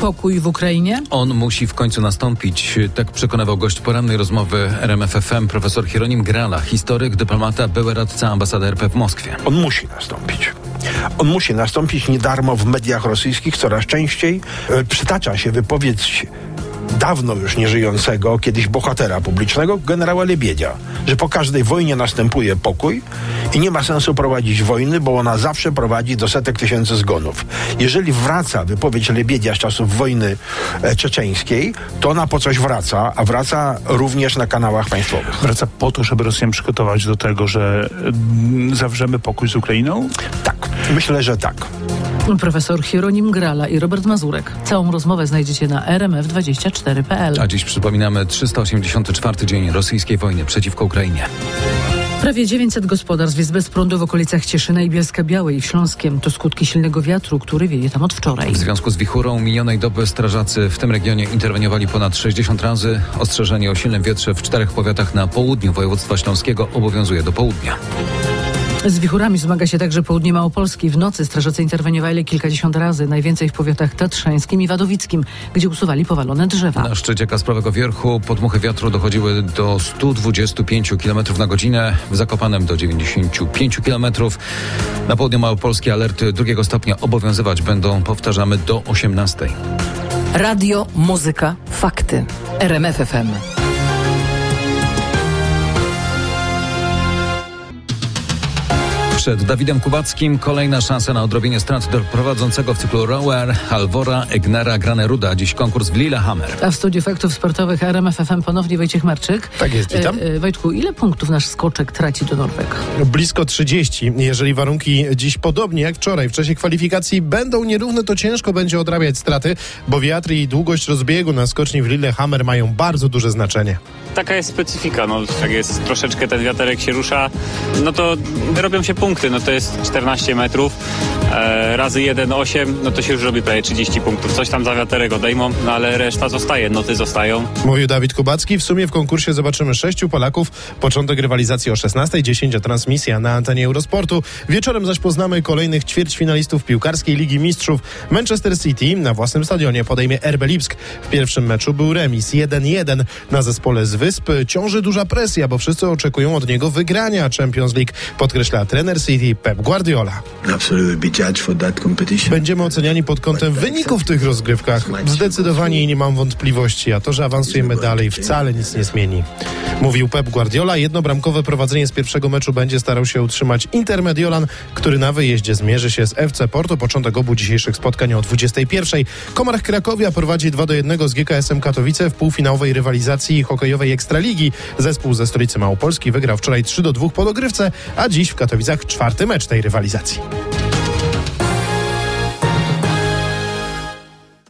Pokój w Ukrainie? On musi w końcu nastąpić. Tak przekonywał gość porannej rozmowy RMFFM profesor Hieronim Grala, historyk, dyplomata, były radca ambasady RP w Moskwie. On musi nastąpić. On musi nastąpić nie darmo w mediach rosyjskich coraz częściej. E, przytacza się wypowiedź dawno już nieżyjącego, kiedyś bohatera publicznego, generała Lebiedzia, że po każdej wojnie następuje pokój i nie ma sensu prowadzić wojny, bo ona zawsze prowadzi do setek tysięcy zgonów. Jeżeli wraca wypowiedź Lebiedzia z czasów wojny e, czeczeńskiej, to ona po coś wraca, a wraca również na kanałach państwowych. Wraca po to, żeby Rosjan przygotować do tego, że mm, zawrzemy pokój z Ukrainą? Tak, myślę, że tak. Profesor Hieronim Grala i Robert Mazurek. Całą rozmowę znajdziecie na rmf24.pl. A dziś przypominamy 384 dzień rosyjskiej wojny przeciwko Ukrainie. Prawie 900 gospodarstw jest bez prądu w okolicach Cieszyna i Bielska Białej w Śląskiem. To skutki silnego wiatru, który wieje tam od wczoraj. W związku z wichurą minionej doby strażacy w tym regionie interweniowali ponad 60 razy. Ostrzeżenie o silnym wietrze w czterech powiatach na południu województwa śląskiego obowiązuje do południa. Z wichurami zmaga się także południe Małopolski. W nocy strażacy interweniowali kilkadziesiąt razy, najwięcej w powiatach tatrzańskim i wadowickim, gdzie usuwali powalone drzewa. Na szczycie Kasprowego Wierchu podmuchy wiatru dochodziły do 125 km na godzinę, w Zakopanem do 95 km. Na południu Małopolski alerty drugiego stopnia obowiązywać będą, powtarzamy, do 18. Radio, muzyka, fakty. RMFFM. Przed Dawidem Kubackim kolejna szansa na odrobienie strat do prowadzącego w cyklu Rower Halvora Egnera Graneruda. Dziś konkurs w Lillehammer. A w studiu faktów sportowych RMF FM ponownie Wojciech Marczyk. Tak jest, witam. E, e, Wojtku, ile punktów nasz skoczek traci do Norweg? Blisko 30. Jeżeli warunki dziś podobnie jak wczoraj w czasie kwalifikacji będą nierówne, to ciężko będzie odrabiać straty, bo wiatr i długość rozbiegu na skoczni w Lillehammer mają bardzo duże znaczenie. Taka jest specyfika, no jak jest troszeczkę ten wiaterek się rusza, no to robią się punkty, no to jest 14 metrów, e, razy 1, 8, no to się już robi prawie 30 punktów. Coś tam za wiaterek odejmą, no ale reszta zostaje, noty zostają. Mówił Dawid Kubacki. W sumie w konkursie zobaczymy sześciu Polaków. Początek rywalizacji o 16.10, a transmisja na antenie Eurosportu. Wieczorem zaś poznamy kolejnych ćwierćfinalistów piłkarskiej Ligi Mistrzów. Manchester City na własnym stadionie podejmie RB Lipsk. W pierwszym meczu był remis 1-1. Na zespole z Wysp ciąży duża presja, bo wszyscy oczekują od niego wygrania Champions League, podkreśla trener City Pep Guardiola. Będziemy oceniani pod kątem wyników w tych rozgrywkach. Zdecydowanie nie mam wątpliwości, a to, że awansujemy dalej wcale nic nie zmieni. Mówił Pep Guardiola. Jednobramkowe prowadzenie z pierwszego meczu będzie starał się utrzymać Inter Mediolan, który na wyjeździe zmierzy się z FC Porto. Początek obu dzisiejszych spotkań o 21. Komarch Krakowia prowadzi 2 do 1 z GKS-em Katowice w półfinałowej rywalizacji hokejowej Ekstraligi. Zespół ze stolicy Małopolski wygrał wczoraj 3 do 2 po dogrywce, a dziś w Katowicach czwarty mecz tej rywalizacji.